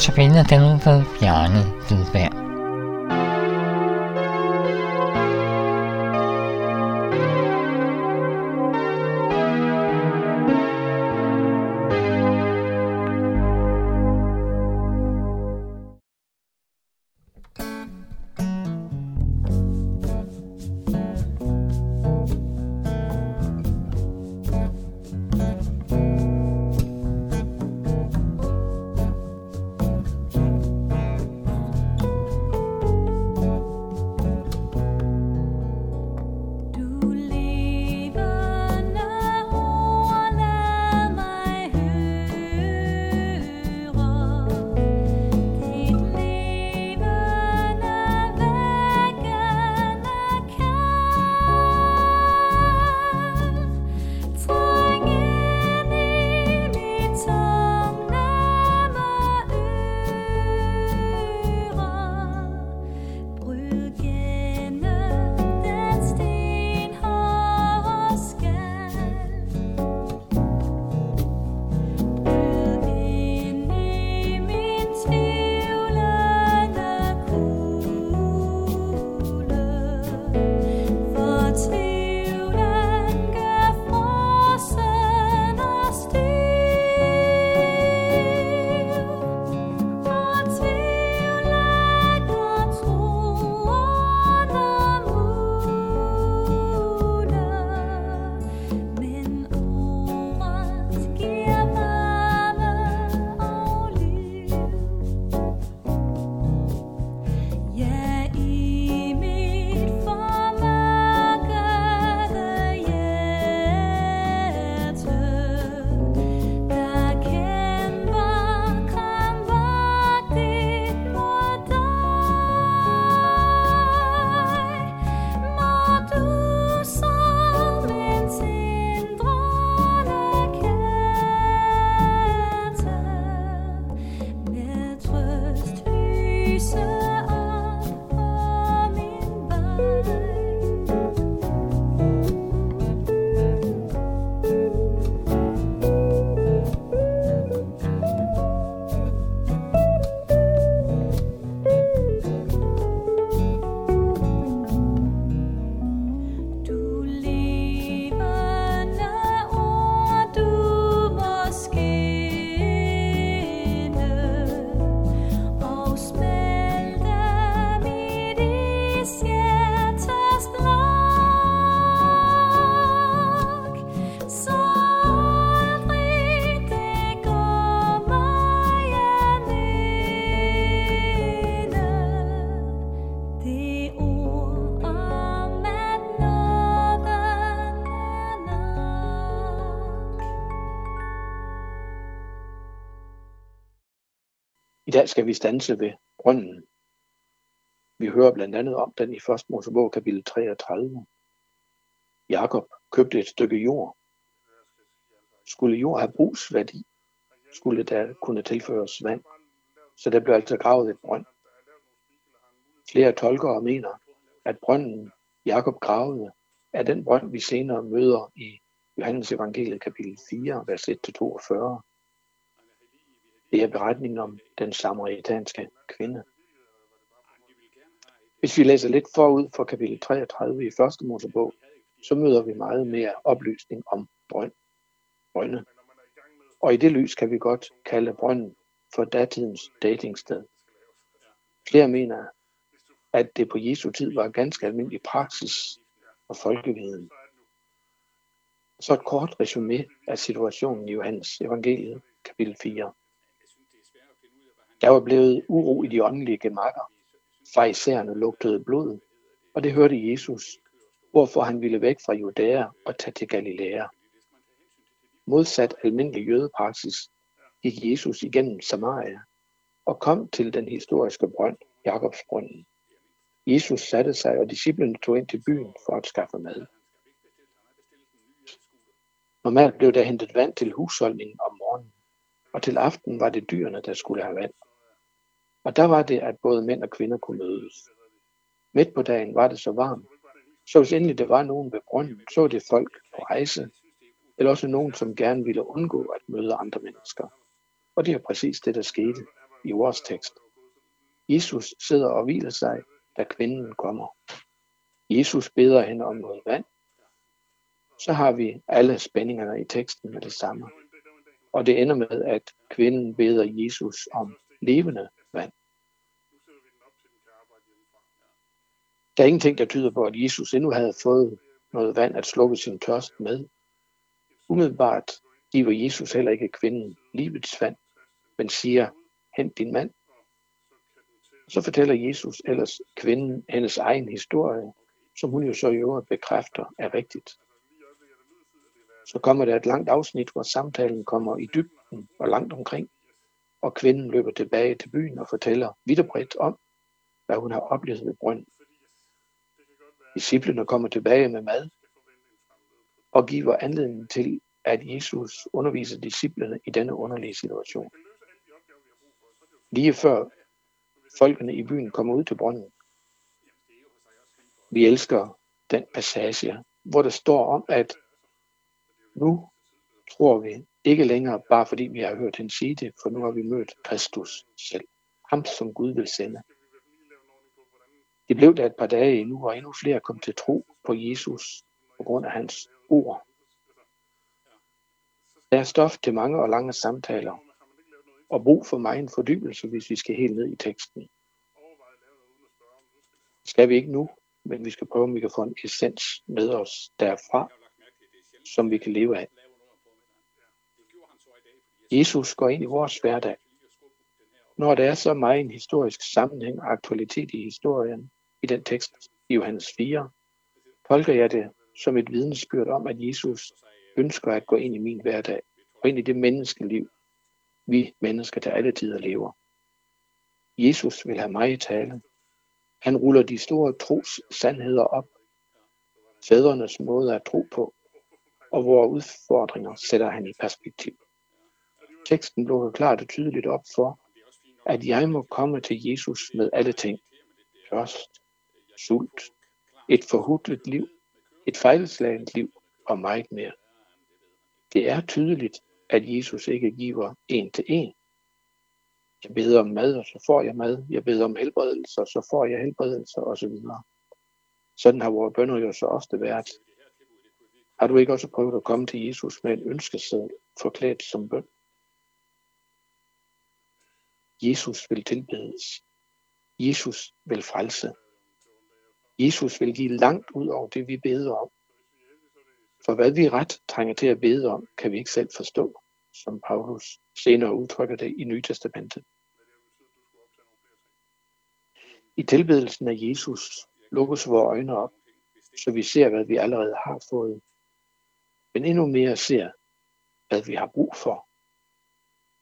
så finder den ved Bjarne Hvidberg. Dag skal vi stanse ved brønden. Vi hører blandt andet om den i 1. Mosebog kapitel 33. Jakob købte et stykke jord. Skulle jord have brugsværdi, skulle der kunne tilføres vand, så der blev altså gravet et brønd. Flere tolkere mener, at brønden Jakob gravede er den brønd, vi senere møder i Johannes evangeliet kapitel 4, vers 1-42. Det er beretningen om den samaritanske kvinde. Hvis vi læser lidt forud for kapitel 33 i første Mosebog, så møder vi meget mere oplysning om brønd, brønde. Og i det lys kan vi godt kalde brønden for datidens datingsted. Flere mener, at det på Jesu tid var ganske almindelig praksis og folkeviden. Så et kort resume af situationen i Johannes evangeliet, kapitel 4. Der var blevet uro i de åndelige gemakker. Farisæerne lugtede blod, og det hørte Jesus, hvorfor han ville væk fra Judæa og tage til Galilea. Modsat almindelig jødepraksis gik Jesus igennem Samaria og kom til den historiske brønd, Jakobsbrønden. Jesus satte sig, og disciplene tog ind til byen for at skaffe mad. Normalt blev der hentet vand til husholdningen om morgenen, og til aften var det dyrene, der skulle have vand. Og der var det, at både mænd og kvinder kunne mødes. Midt på dagen var det så varmt, så hvis endelig der var nogen ved brønden, så var det folk på rejse, eller også nogen, som gerne ville undgå at møde andre mennesker. Og det er præcis det, der skete i vores tekst. Jesus sidder og hviler sig, da kvinden kommer. Jesus beder hende om noget vand. Så har vi alle spændingerne i teksten med det samme. Og det ender med, at kvinden beder Jesus om levende vand. Der er ingenting, der tyder på, at Jesus endnu havde fået noget vand at slukke sin tørst med. Umiddelbart giver Jesus heller ikke kvinden livets vand, men siger, hent din mand. Så fortæller Jesus ellers kvinden hendes egen historie, som hun jo så i øvrigt bekræfter er rigtigt. Så kommer der et langt afsnit, hvor samtalen kommer i dybden og langt omkring, og kvinden løber tilbage til byen og fortæller vidt og bredt om, hvad hun har oplevet ved brønden. Disciplerne kommer tilbage med mad og giver anledning til, at Jesus underviser disciplerne i denne underlige situation. Lige før folkene i byen kommer ud til brønden. Vi elsker den passage, hvor der står om, at nu tror vi ikke længere, bare fordi vi har hørt hende sige det, for nu har vi mødt Kristus selv. Ham, som Gud vil sende. Det blev der et par dage endnu, og endnu flere kom til tro på Jesus på grund af hans ord. Der er stof til mange og lange samtaler, og brug for mig en fordybelse, hvis vi skal helt ned i teksten. Skal vi ikke nu, men vi skal prøve, om vi kan få en essens med os derfra, som vi kan leve af. Jesus går ind i vores hverdag. Når der er så meget en historisk sammenhæng og aktualitet i historien, i den tekst i Johannes 4, tolker jeg det som et vidnesbyrd om, at Jesus ønsker at gå ind i min hverdag og ind i det menneskeliv, vi mennesker til alle tider lever. Jesus vil have mig i tale. Han ruller de store tros sandheder op. Fædrenes måde at tro på, og vores udfordringer sætter han i perspektiv. Teksten lukker klart og tydeligt op for, at jeg må komme til Jesus med alle ting. Først, sult, et forhudlet liv, et fejlslagent liv og meget mere. Det er tydeligt, at Jesus ikke giver en til en. Jeg beder om mad, og så får jeg mad. Jeg beder om helbredelse, og så får jeg helbredelse, osv. Sådan har vores bønder jo så ofte været. Har du ikke også prøvet at komme til Jesus med en ønskeseddel forklædt som bøn? Jesus vil tilbedes. Jesus vil frelse. Jesus vil give langt ud over det, vi beder om. For hvad vi ret trænger til at bede om, kan vi ikke selv forstå, som Paulus senere udtrykker det i Nye Testamentet. I tilbedelsen af Jesus lukkes vores øjne op, så vi ser, hvad vi allerede har fået, men endnu mere ser, hvad vi har brug for.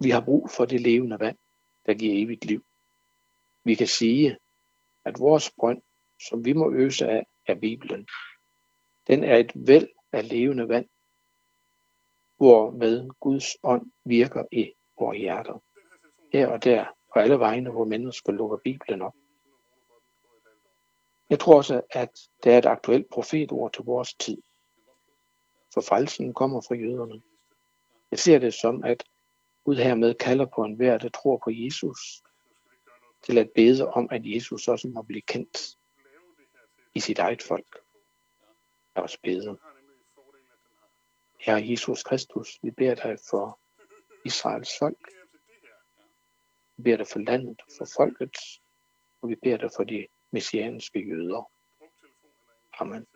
Vi har brug for det levende vand, der giver evigt liv. Vi kan sige, at vores brønd, som vi må øse af, er Bibelen. Den er et væld af levende vand, hvormed Guds ånd virker i vores hjerter. Her og der, og alle vegne, hvor mennesker lukker Bibelen op. Jeg tror også, at det er et aktuelt profetord til vores tid. For frelsen kommer fra jøderne. Jeg ser det som, at Gud hermed kalder på enhver, der tror på Jesus, til at bede om, at Jesus også må blive kendt i sit eget folk. Lad os bede. Herre Jesus Kristus, vi beder dig for Israels folk. Vi beder dig for landet, for folket, og vi beder dig for de messianske jøder. Amen.